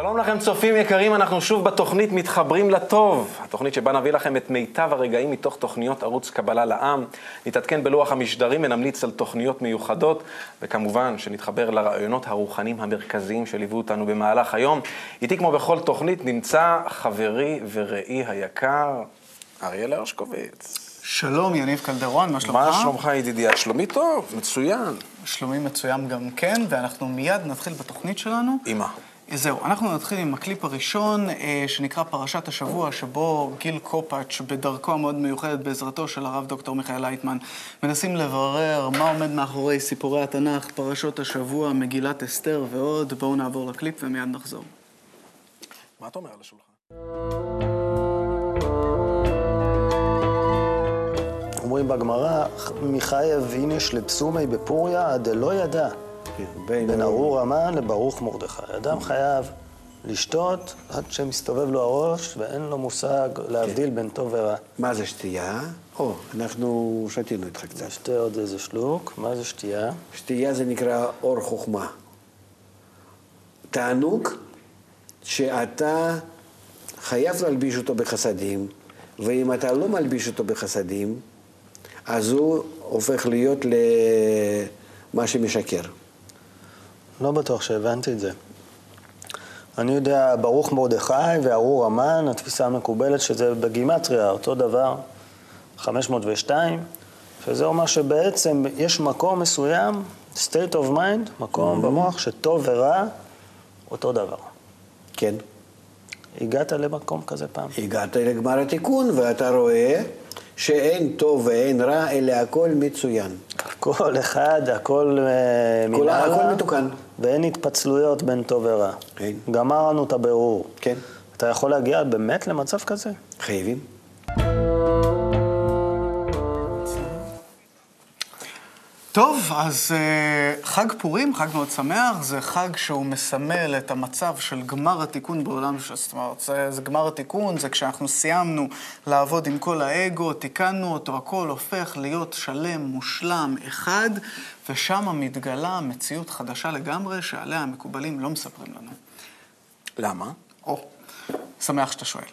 שלום לכם צופים יקרים, אנחנו שוב בתוכנית מתחברים לטוב. התוכנית שבה נביא לכם את מיטב הרגעים מתוך תוכניות ערוץ קבלה לעם. נתעדכן בלוח המשדרים ונמליץ על תוכניות מיוחדות, וכמובן שנתחבר לרעיונות הרוחניים המרכזיים שליוו אותנו במהלך היום. איתי כמו בכל תוכנית נמצא חברי ורעי היקר, אריאל הרשקוביץ. שלום, יניב קלדרון, מה שלומך? מה שלומך ידידי? שלומי טוב, מצוין. שלומי מצוין גם כן, ואנחנו מיד נתחיל בתוכנית שלנו. עם מה? זהו, אנחנו נתחיל עם הקליפ הראשון, אה, שנקרא פרשת השבוע, שבו גיל קופאץ', בדרכו המאוד מיוחדת, בעזרתו של הרב דוקטור מיכאל לייטמן, מנסים לברר מה עומד מאחורי סיפורי התנ"ך, פרשות השבוע, מגילת אסתר ועוד. בואו נעבור לקליפ ומיד נחזור. מה אתה אומר על השולחן? אומרים בגמרא, מחייב איניש לפסומי בפוריה דלא ידע. בין ארור המן לברוך מרדכי. אדם חייב לשתות עד שמסתובב לו הראש ואין לו מושג להבדיל בין טוב ורע. מה זה שתייה? או, אנחנו שתינו איתך קצת. נשתה עוד איזה שלוק. מה זה שתייה? שתייה זה נקרא אור חוכמה. תענוג שאתה חייב להלביש אותו בחסדים, ואם אתה לא מלביש אותו בחסדים, אז הוא הופך להיות למה שמשקר. לא בטוח שהבנתי את זה. אני יודע, ברוך מרדכי וארור המן, התפיסה המקובלת שזה בגימטריה, אותו דבר, 502, שזה אומר שבעצם יש מקום מסוים, state of mind, מקום במוח שטוב ורע, אותו דבר. כן. הגעת למקום כזה פעם? הגעת לגמר התיקון ואתה רואה שאין טוב ואין רע, אלא הכל מצוין. כל אחד, הכל כל- מנהלה, הכל מתוקן. ואין התפצלויות בין טוב ורע. אין. גמרנו את הבירור. כן. אתה יכול להגיע באמת למצב כזה? חייבים. טוב, אז uh, חג פורים, חג מאוד שמח, זה חג שהוא מסמל את המצב של גמר התיקון בעולם, זאת אומרת, זה, זה גמר התיקון, זה כשאנחנו סיימנו לעבוד עם כל האגו, תיקנו אותו, הכל הופך להיות שלם, מושלם, אחד, ושם מתגלה מציאות חדשה לגמרי, שעליה המקובלים לא מספרים לנו. למה? או, שמח שאתה שואל.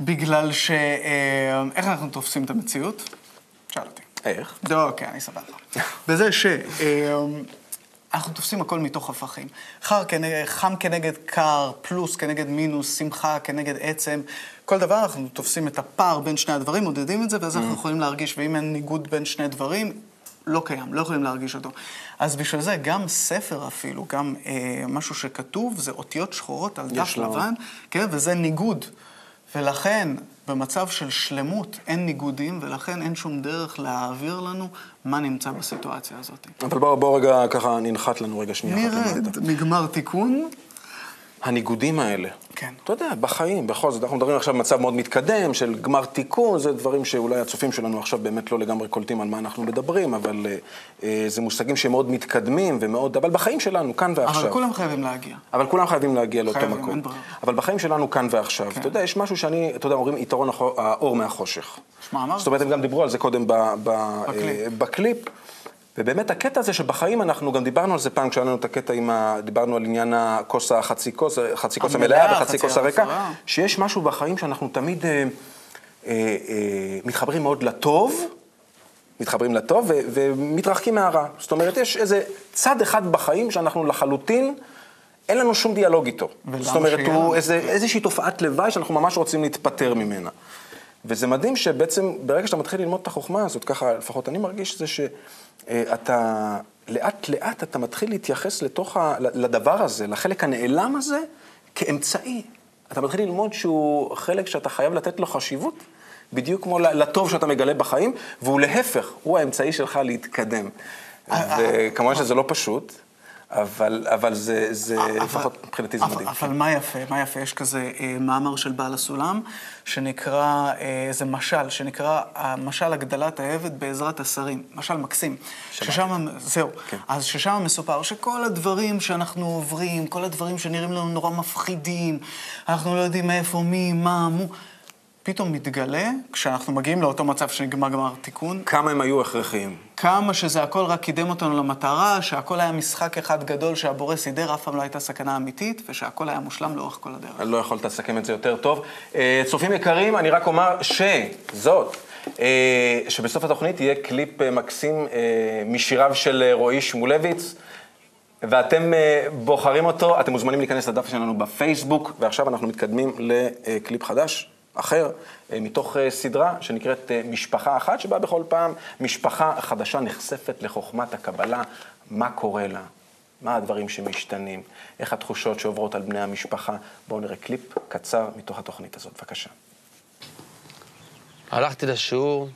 בגלל ש... אה, איך אנחנו תופסים את המציאות? שאל אותי. איך? לא, אוקיי, אני סבבה. בזה ש... אה, אנחנו תופסים הכל מתוך הפכים. חר כנגד, חם כנגד קר, פלוס כנגד מינוס, שמחה כנגד עצם. כל דבר אנחנו תופסים את הפער בין שני הדברים, מודדים את זה, ואז אנחנו יכולים להרגיש, ואם אין ניגוד בין שני דברים, לא קיים, לא יכולים להרגיש אותו. אז בשביל זה גם ספר אפילו, גם אה, משהו שכתוב, זה אותיות שחורות על דף לבן, כן, וזה ניגוד. ולכן, במצב של שלמות אין ניגודים, ולכן אין שום דרך להעביר לנו מה נמצא בסיטואציה הזאת. אבל בוא, בוא רגע ככה ננחת לנו רגע שנייה נרד, למטה. נגמר תיקון, הניגודים האלה. כן. אתה יודע, בחיים, בכל זאת, אנחנו מדברים עכשיו במצב מאוד מתקדם של גמר תיקון, זה דברים שאולי הצופים שלנו עכשיו באמת לא לגמרי קולטים על מה אנחנו מדברים, אבל אה, אה, זה מושגים שהם מאוד מתקדמים ומאוד, אבל בחיים שלנו, כאן ועכשיו. אבל כולם חייבים להגיע. אבל כולם חייבים להגיע לאותו חייבים, מקום. אבל בחיים שלנו כאן ועכשיו, כן. אתה יודע, יש משהו שאני, אתה יודע, אומרים יתרון האור מהחושך. שמע, אמרת. זאת אומרת, הם גם דיברו על זה קודם ב, ב, בקליפ. אה, בקליפ. ובאמת הקטע הזה שבחיים אנחנו גם דיברנו על זה פעם, כשהיה לנו את הקטע עם ה... דיברנו על עניין הכוס החצי כוס, חצי כוס המלאה, וחצי חצי כוס הריקה. שיש משהו בחיים שאנחנו תמיד אה, אה, אה, מתחברים מאוד לטוב, מתחברים לטוב ו- ומתרחקים מהרע. זאת אומרת, יש איזה צד אחד בחיים שאנחנו לחלוטין, אין לנו שום דיאלוג איתו. זאת אומרת, שיהיה הוא? איזה, איזושהי תופעת לוואי שאנחנו ממש רוצים להתפטר ממנה. וזה מדהים שבעצם ברגע שאתה מתחיל ללמוד את החוכמה הזאת, ככה לפחות אני מרגיש, זה שאתה לאט לאט אתה מתחיל להתייחס לתוך ה, לדבר הזה, לחלק הנעלם הזה, כאמצעי. אתה מתחיל ללמוד שהוא חלק שאתה חייב לתת לו חשיבות, בדיוק כמו לטוב שאתה מגלה בחיים, והוא להפך, הוא האמצעי שלך להתקדם. וכמובן שזה לא פשוט. אבל, אבל זה, זה אבל- לפחות מבחינתי זה מדהים. אבל מה יפה? מה יפה? יש כזה אה, מאמר של בעל הסולם, שנקרא, אה, זה משל, שנקרא אה, משל הגדלת העבד בעזרת השרים. משל מקסים. ששם, זהו. כן. אז ששם מסופר שכל הדברים שאנחנו עוברים, כל הדברים שנראים לנו נורא מפחידים, אנחנו לא יודעים מאיפה, מי, מה, מו, פתאום מתגלה, כשאנחנו מגיעים לאותו מצב שנגמר גמר תיקון, כמה הם היו הכרחיים. כמה שזה הכל רק קידם אותנו למטרה, שהכל היה משחק אחד גדול שהבורא סידר, אף פעם לא הייתה סכנה אמיתית, ושהכל היה מושלם לאורך כל הדרך. לא יכולת לסכם את זה יותר טוב. אה, צופים יקרים, אני רק אומר שזאת, אה, שבסוף התוכנית יהיה קליפ אה, מקסים משיריו של רועי שמולביץ, ואתם בוחרים אותו, אתם מוזמנים להיכנס לדף שלנו בפייסבוק, ועכשיו אנחנו מתקדמים לקליפ חדש. אחר, אה, מתוך אה, סדרה שנקראת אה, משפחה אחת, שבה בכל פעם משפחה חדשה נחשפת לחוכמת הקבלה, מה קורה לה, מה הדברים שמשתנים, איך התחושות שעוברות על בני המשפחה. בואו נראה קליפ קצר מתוך התוכנית הזאת, בבקשה. הלכתי לשיעור,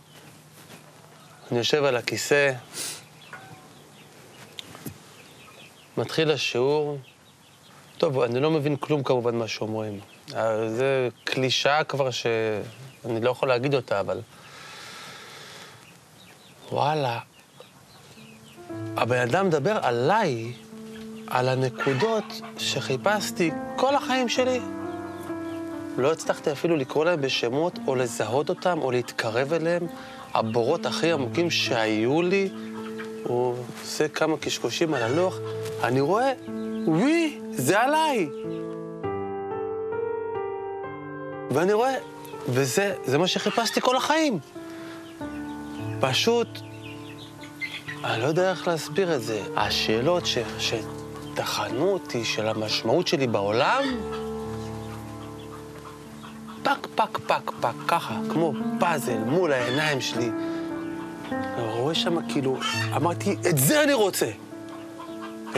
אני יושב על הכיסא, מתחיל השיעור. טוב, אני לא מבין כלום כמובן מה שאומרים. אה, זה קלישאה כבר שאני לא יכול להגיד אותה, אבל... וואלה, הבן אדם מדבר עליי, על הנקודות שחיפשתי כל החיים שלי. לא הצלחתי אפילו לקרוא להם בשמות, או לזהות אותם, או להתקרב אליהם. הבורות הכי עמוקים שהיו לי, הוא עושה כמה קשקושים על הלוח, אני רואה, וואי, זה עליי. ואני רואה, וזה זה מה שחיפשתי כל החיים. פשוט, אני לא יודע איך להסביר את זה. השאלות ש, שטחנו אותי, של המשמעות שלי בעולם, פק, פק, פק, פק, ככה, כמו פאזל מול העיניים שלי. אני רואה שם כאילו, אמרתי, את זה אני רוצה.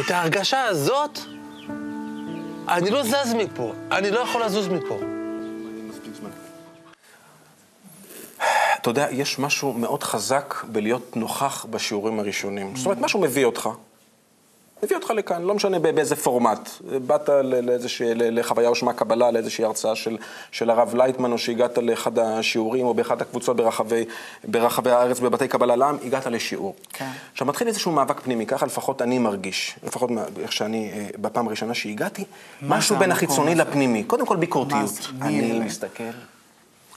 את ההרגשה הזאת, אני לא זז מפה, אני לא יכול לזוז מפה. אתה יודע, יש משהו מאוד חזק בלהיות נוכח בשיעורים הראשונים. זאת אומרת, משהו מביא אותך. מביא אותך לכאן, לא משנה באיזה פורמט. באת לאיזושהי, לחוויה או שמע קבלה, לאיזושהי הרצאה של, של הרב לייטמן, או שהגעת לאחד השיעורים, או באחת הקבוצות ברחבי, ברחבי הארץ, בבתי קבלה לעם, הגעת לשיעור. כן. עכשיו, מתחיל איזשהו מאבק פנימי, ככה לפחות אני מרגיש, לפחות איך שאני, אה, בפעם הראשונה שהגעתי, משהו בין החיצוני? לפנימי. קודם כל ביקורתיות. אני? מסתכל.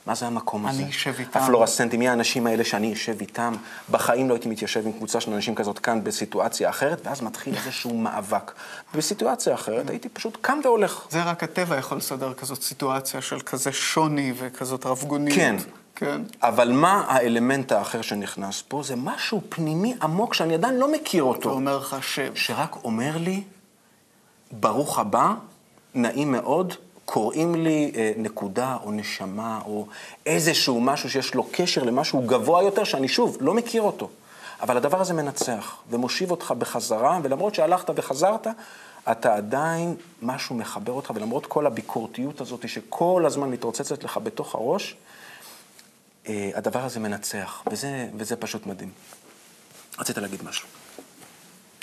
מה זה המקום הזה? אני אשב איתם. הפלורסנטים, מי האנשים האלה שאני אשב איתם? בחיים לא הייתי מתיישב עם קבוצה של אנשים כזאת כאן בסיטואציה אחרת, ואז מתחיל איזשהו מאבק. בסיטואציה אחרת הייתי פשוט קם והולך. זה רק הטבע יכול לסדר כזאת סיטואציה של כזה שוני וכזאת רבגוניות. כן. כן. אבל מה האלמנט האחר שנכנס פה? זה משהו פנימי עמוק שאני עדיין לא מכיר אותו. ואומר לך שב. שרק אומר לי, ברוך הבא, נעים מאוד, קוראים לי אה, נקודה או נשמה או איזשהו משהו שיש לו קשר למשהו גבוה יותר, שאני שוב לא מכיר אותו. אבל הדבר הזה מנצח ומושיב אותך בחזרה, ולמרות שהלכת וחזרת, אתה עדיין, משהו מחבר אותך, ולמרות כל הביקורתיות הזאת שכל הזמן מתרוצצת לך בתוך הראש, אה, הדבר הזה מנצח, וזה, וזה פשוט מדהים. רצית להגיד משהו.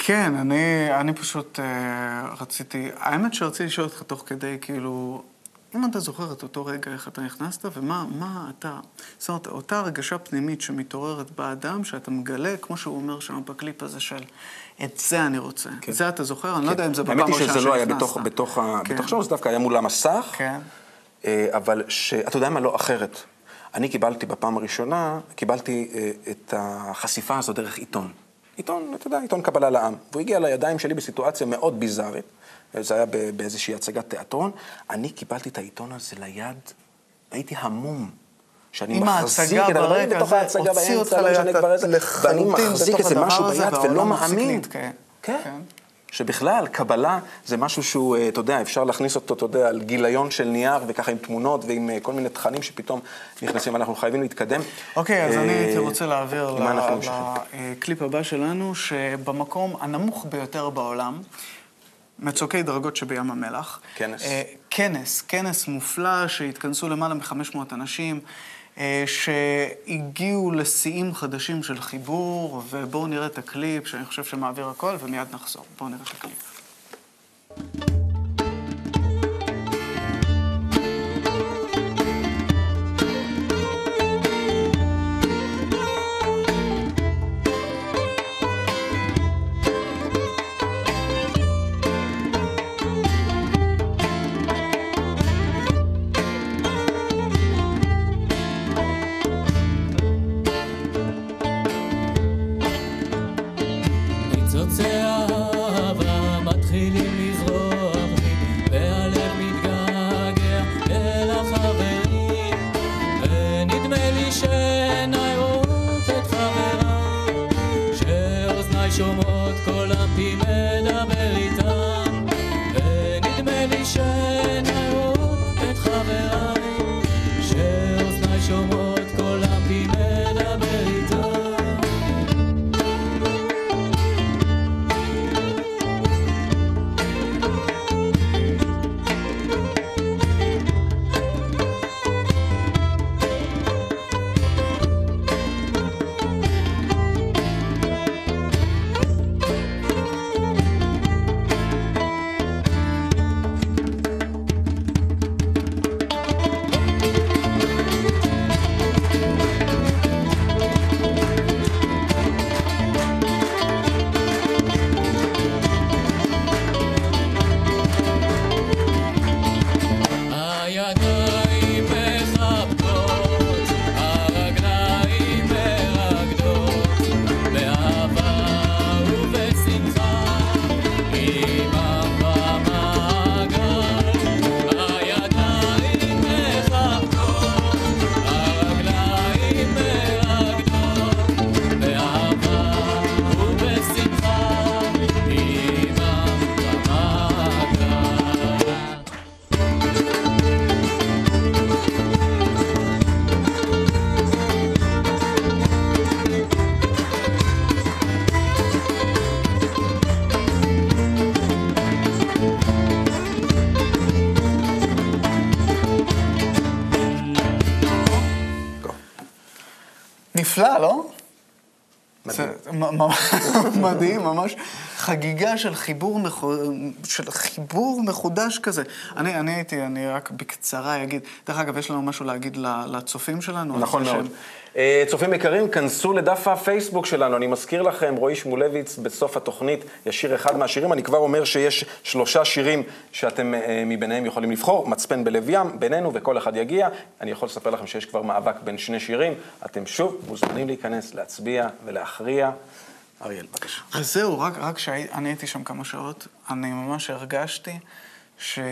כן, אני, אני פשוט אה, רציתי, האמת שרציתי לשאול אותך תוך כדי, כאילו, אם אתה זוכר את אותו רגע, איך אתה נכנסת, ומה מה אתה, זאת אומרת, אותה הרגשה פנימית שמתעוררת באדם, שאתה מגלה, כמו שהוא אומר שם בקליפ הזה של, את זה אני רוצה. כן. זה אתה זוכר? אני לא יודע אם זה בפעם האמת הראשונה היא שנכנסת. שזה לא היה בתוך, בתוך, כן. בתוך שם, זה דווקא היה מול המסך. כן. אה, אבל שאתה יודע מה, לא אחרת. אני קיבלתי בפעם הראשונה, קיבלתי אה, את החשיפה הזו דרך עיתון. עיתון, אתה יודע, עיתון קבלה לעם. והוא הגיע לידיים שלי בסיטואציה מאוד ביזארית. זה היה באיזושהי הצגת תיאטרון. אני קיבלתי את העיתון הזה ליד, הייתי המום. שאני מחזיק את הדבר ברקע, בתוך ההצגה באמצע, לא משנה כבר איזה, ואני מחזיק איזה משהו ביד ולא מאמין. להתקיים. כן. שבכלל, קבלה זה משהו שהוא, אה, אתה יודע, אפשר להכניס אותו, אתה יודע, על גיליון של נייר, וככה עם תמונות ועם אה, כל מיני תכנים שפתאום נכנסים, אנחנו חייבים להתקדם. אוקיי, אז אה, אני הייתי רוצה להעביר? לקליפ הבא שלנו, שבמקום הנמוך ביותר בעולם, מצוקי דרגות שבים המלח. כנס. אה, כנס, כנס מופלא שהתכנסו למעלה מ-500 אנשים, אה, שהגיעו לשיאים חדשים של חיבור, ובואו נראה את הקליפ, שאני חושב שמעביר הכל, ומיד נחזור. בואו נראה את הקליפ. somos. מדהים. זה מ- מ- מדהים, ממש חגיגה של חיבור, מחו... של חיבור מחודש כזה. אני, אני הייתי, אני רק בקצרה אגיד, דרך אגב, יש לנו משהו להגיד לצופים שלנו? נכון מאוד. שהם- אה, צופים יקרים, כנסו לדף הפייסבוק שלנו. אני מזכיר לכם, רועי שמולביץ בסוף התוכנית ישיר אחד מהשירים. אני כבר אומר שיש שלושה שירים שאתם אה, מביניהם יכולים לבחור. מצפן בלב ים, בינינו, וכל אחד יגיע. אני יכול לספר לכם שיש כבר מאבק בין שני שירים. אתם שוב מוזמנים להיכנס, להצביע ולהכריע. אריאל, בבקשה. אז זהו, רק, רק שאני הייתי שם כמה שעות, אני ממש הרגשתי שעם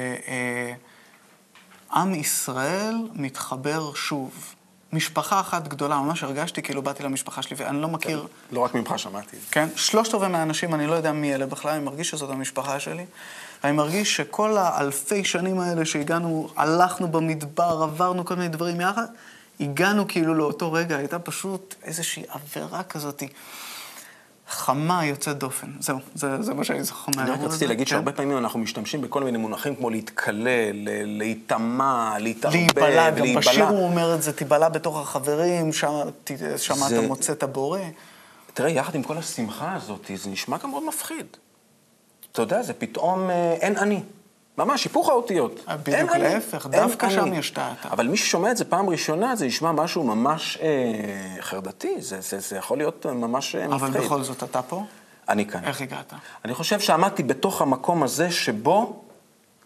ישראל מתחבר שוב. משפחה אחת גדולה, ממש הרגשתי כאילו באתי למשפחה שלי, ואני לא מכיר, לא רק ממך שמעתי. כן? שלושת רבעי מהאנשים, אני לא יודע מי אלה בכלל, אני מרגיש שזאת המשפחה שלי. אני מרגיש שכל האלפי שנים האלה שהגענו, הלכנו במדבר, עברנו כל מיני דברים יחד, הגענו כאילו לאותו רגע, הייתה פשוט איזושהי עבירה כזאת, חמה יוצאת דופן. זהו, זה, זה מה שאני זוכר אני רק מהאירוע רציתי הזה, להגיד כן. שהרבה פעמים אנחנו משתמשים בכל מיני מונחים כמו להתקלל, להיטמע, להתערבב, להיבלע, גם. בשיר הוא אומר את זה, תיבלע בתוך החברים, שם זה- אתה מוצא את הבורא. תראה, יחד עם כל השמחה הזאת, זה נשמע גם מאוד מפחיד. אתה יודע, זה פתאום אה, אין אני. ממש, היפוך האותיות. אה, בדיוק אין אני, להפך, אין דווקא אני. שם יש את ה- אבל מי ששומע את זה פעם ראשונה, זה נשמע משהו ממש אה, חרדתי. זה, זה, זה יכול להיות אה, ממש אה, מפחיד. אבל בכל זאת, אתה פה? אני כאן. איך הגעת? אני חושב שעמדתי בתוך המקום הזה שבו,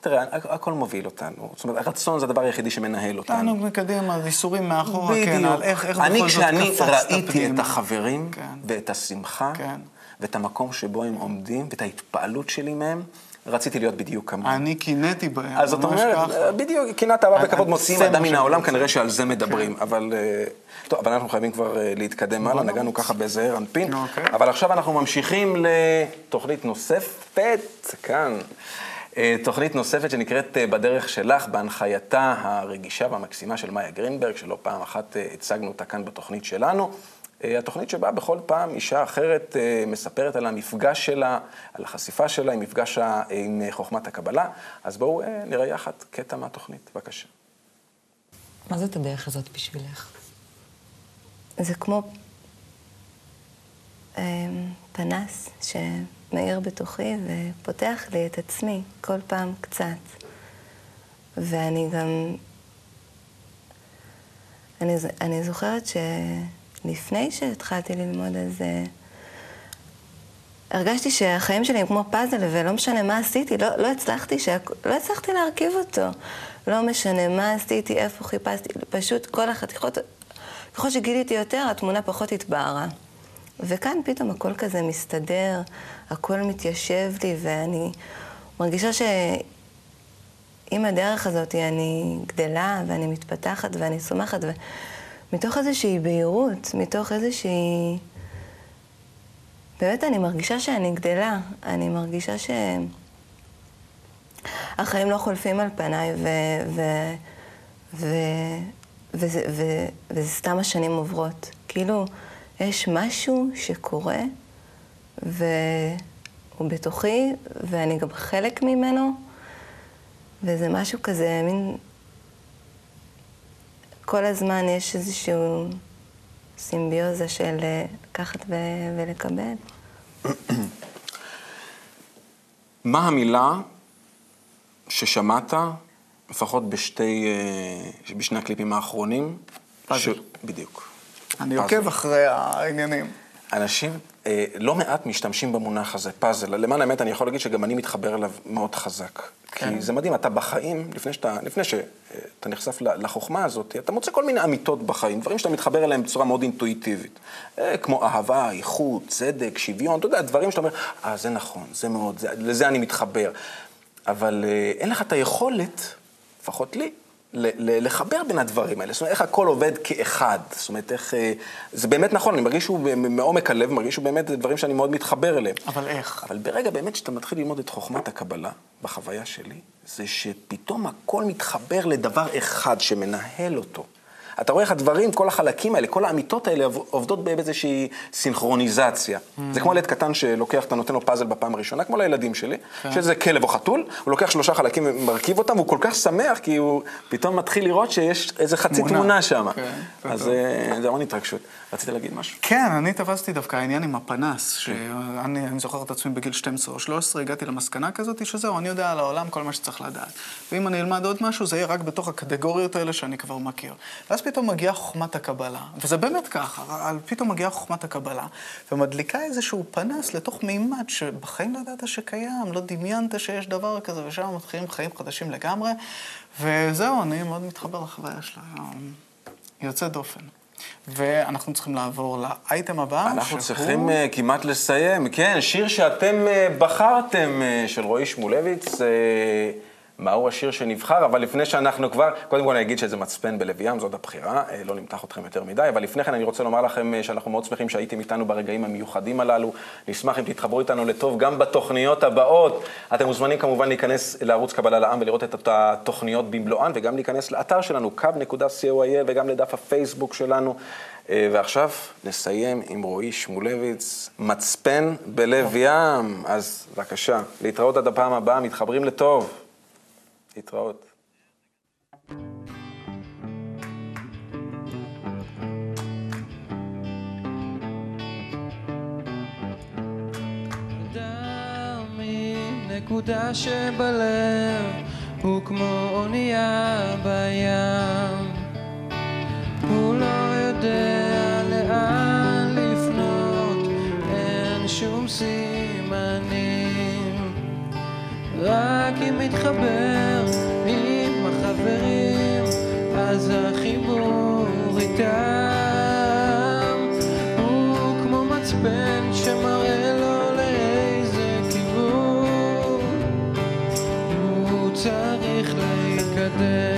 תראה, הכ- הכל מוביל אותנו. זאת אומרת, הרצון זה הדבר היחידי שמנהל אותנו. תענוג מקדימה, ייסורים מאחורה, כן, על איך, איך אני, בכל זאת כשאני קפצת ראיתי פנימה. את החברים, כן. ואת השמחה, כן. ואת המקום שבו הם עומדים, ואת ההתפעלות שלי מהם, רציתי להיות בדיוק כמוהם. אני קינאתי בהם, אז זאת אומרת, ככה. בדיוק, קנאת אהבה אני- וכבוד אני- מוציאים אדם מן העולם. כנראה שעל זה מדברים. אבל... אה, טוב, אבל אנחנו חייבים כבר אה, להתקדם הלאה, נגענו ככה בזעיר אנפין. אוקיי. אבל עכשיו אנחנו ממשיכים לתוכנית נוספת, כאן. אה, תוכנית נוספת שנקראת אה, בדרך שלך, בהנחייתה הרגישה והמקסימה של מאיה גרינברג, שלא פעם אחת אה, הצגנו אותה כאן בתוכנית שלנו. אה, התוכנית שבה בכל פעם אישה אחרת אה, מספרת על המפגש שלה, על החשיפה שלה עם מפגש עם אה, חוכמת הקבלה. אז בואו אה, נראה יחד קטע מהתוכנית, בבקשה. מה זאת הדרך הזאת בשבילך? זה כמו פנס שמאיר בתוכי ופותח לי את עצמי כל פעם קצת. ואני גם... אני, אני זוכרת שלפני שהתחלתי ללמוד על זה, הרגשתי שהחיים שלי הם כמו פאזל, ולא משנה מה עשיתי, לא, לא, הצלחתי, שהכ... לא הצלחתי להרכיב אותו. לא משנה מה עשיתי, איפה חיפשתי, פשוט כל החתיכות, ככל שגיליתי יותר, התמונה פחות התבהרה. וכאן פתאום הכל כזה מסתדר, הכל מתיישב לי, ואני מרגישה שעם הדרך הזאת אני גדלה, ואני מתפתחת, ואני צומחת, ומתוך איזושהי בהירות, מתוך איזושהי... באמת אני מרגישה שאני גדלה, אני מרגישה ש... החיים לא חולפים על פניי, ו... ו... ו... וזה, ו... וזה סתם השנים עוברות. כאילו, יש משהו שקורה, והוא בתוכי, ואני גם חלק ממנו, וזה משהו כזה, מין... כל הזמן יש איזשהו סימביוזה של אה, לקחת ו... ולקבל. מה המילה ששמעת, לפחות בשתי, אה, בשני הקליפים האחרונים? פאזל. ש... בדיוק. אני פאזל. עוקב אחרי העניינים. אנשים, לא מעט משתמשים במונח הזה, פאזל. למען האמת, אני יכול להגיד שגם אני מתחבר אליו מאוד חזק. כן. כי זה מדהים, אתה בחיים, לפני, שאתה, לפני שאתה נחשף ל- לחוכמה הזאת, אתה מוצא כל מיני אמיתות בחיים, דברים שאתה מתחבר אליהם בצורה מאוד אינטואיטיבית. אה, כמו אהבה, איכות, צדק, שוויון, אתה יודע, דברים שאתה אומר, אה, זה נכון, זה מאוד, זה, לזה אני מתחבר. אבל אה, אין לך את היכולת, לפחות לי, לחבר בין הדברים האלה. זאת אומרת, איך הכל עובד כאחד. זאת אומרת, איך... אה, זה באמת נכון, אני מרגיש שהוא מעומק הלב, מרגיש שהוא באמת דברים שאני מאוד מתחבר אליהם. אבל איך? אבל ברגע באמת שאתה מתחיל ללמוד את חוכמת הקבלה, בחוויה שלי, זה שפתאום הכל מתחבר לדבר אחד שמנהל אותו. אתה רואה איך הדברים, כל החלקים האלה, כל האמיתות האלה עובדות באיזושהי סינכרוניזציה. זה כמו ילד קטן שלוקח, אתה נותן לו פאזל בפעם הראשונה, כמו לילדים שלי, שזה כלב או חתול, הוא לוקח שלושה חלקים ומרכיב אותם, והוא כל כך שמח, כי הוא פתאום מתחיל לראות שיש איזה חצי תמונה. תמונה שם. כן, זה אז. אה, זה המון התרגשות. רצית להגיד משהו? כן, אני תפסתי דווקא העניין עם הפנס, שאני אני זוכר את עצמי בגיל 12 או 13, הגעתי למסקנה כזאת שזהו, אני יודע על העולם כל מה שצריך לדעת. ואם אני אלמד עוד משהו, זה יהיה רק בתוך הקטגוריות האלה שאני כבר מכיר. ואז פתאום מגיעה חוכמת הקבלה, וזה באמת ככה, פתאום מגיעה חוכמת הקבלה, ומדליקה איזשהו פנס לתוך מימד שבחיים לא ידעת שקיים, לא דמיינת שיש דבר כזה, ושם מתחילים חיים חדשים לגמרי, וזהו, אני מאוד מתחבר לחוויה שלה, יוצא דופן. ואנחנו צריכים לעבור לאייטם הבא, אנחנו שהוא- צריכים אה, כמעט לסיים. כן, שיר שאתם אה, בחרתם, אה, של רועי שמולביץ. אה, מהו השיר שנבחר, אבל לפני שאנחנו כבר, קודם כל אני אגיד שזה מצפן בלב ים, זאת הבחירה, אה, לא נמתח אתכם יותר מדי, אבל לפני כן אני רוצה לומר לכם אה, שאנחנו מאוד שמחים שהייתם איתנו ברגעים המיוחדים הללו. נשמח אם תתחברו איתנו לטוב גם בתוכניות הבאות. אתם מוזמנים כמובן להיכנס לערוץ קבלה לעם ולראות את התוכניות במלואן, וגם להיכנס לאתר שלנו, kub.co.il, וגם לדף הפייסבוק שלנו. אה, ועכשיו נסיים עם רועי שמולביץ, מצפן בלב ים. אז בבקשה, להתראות עד הפעם הבאה, מתחברים לטוב. להתראות. נקודה שבלב הוא כמו אונייה בים הוא לא יודע לאן לפנות אין שום סימנים רק אם מתחבר אז החיבור איתם הוא כמו מצפן שמראה לו לאיזה כיוון. הוא צריך להתקדם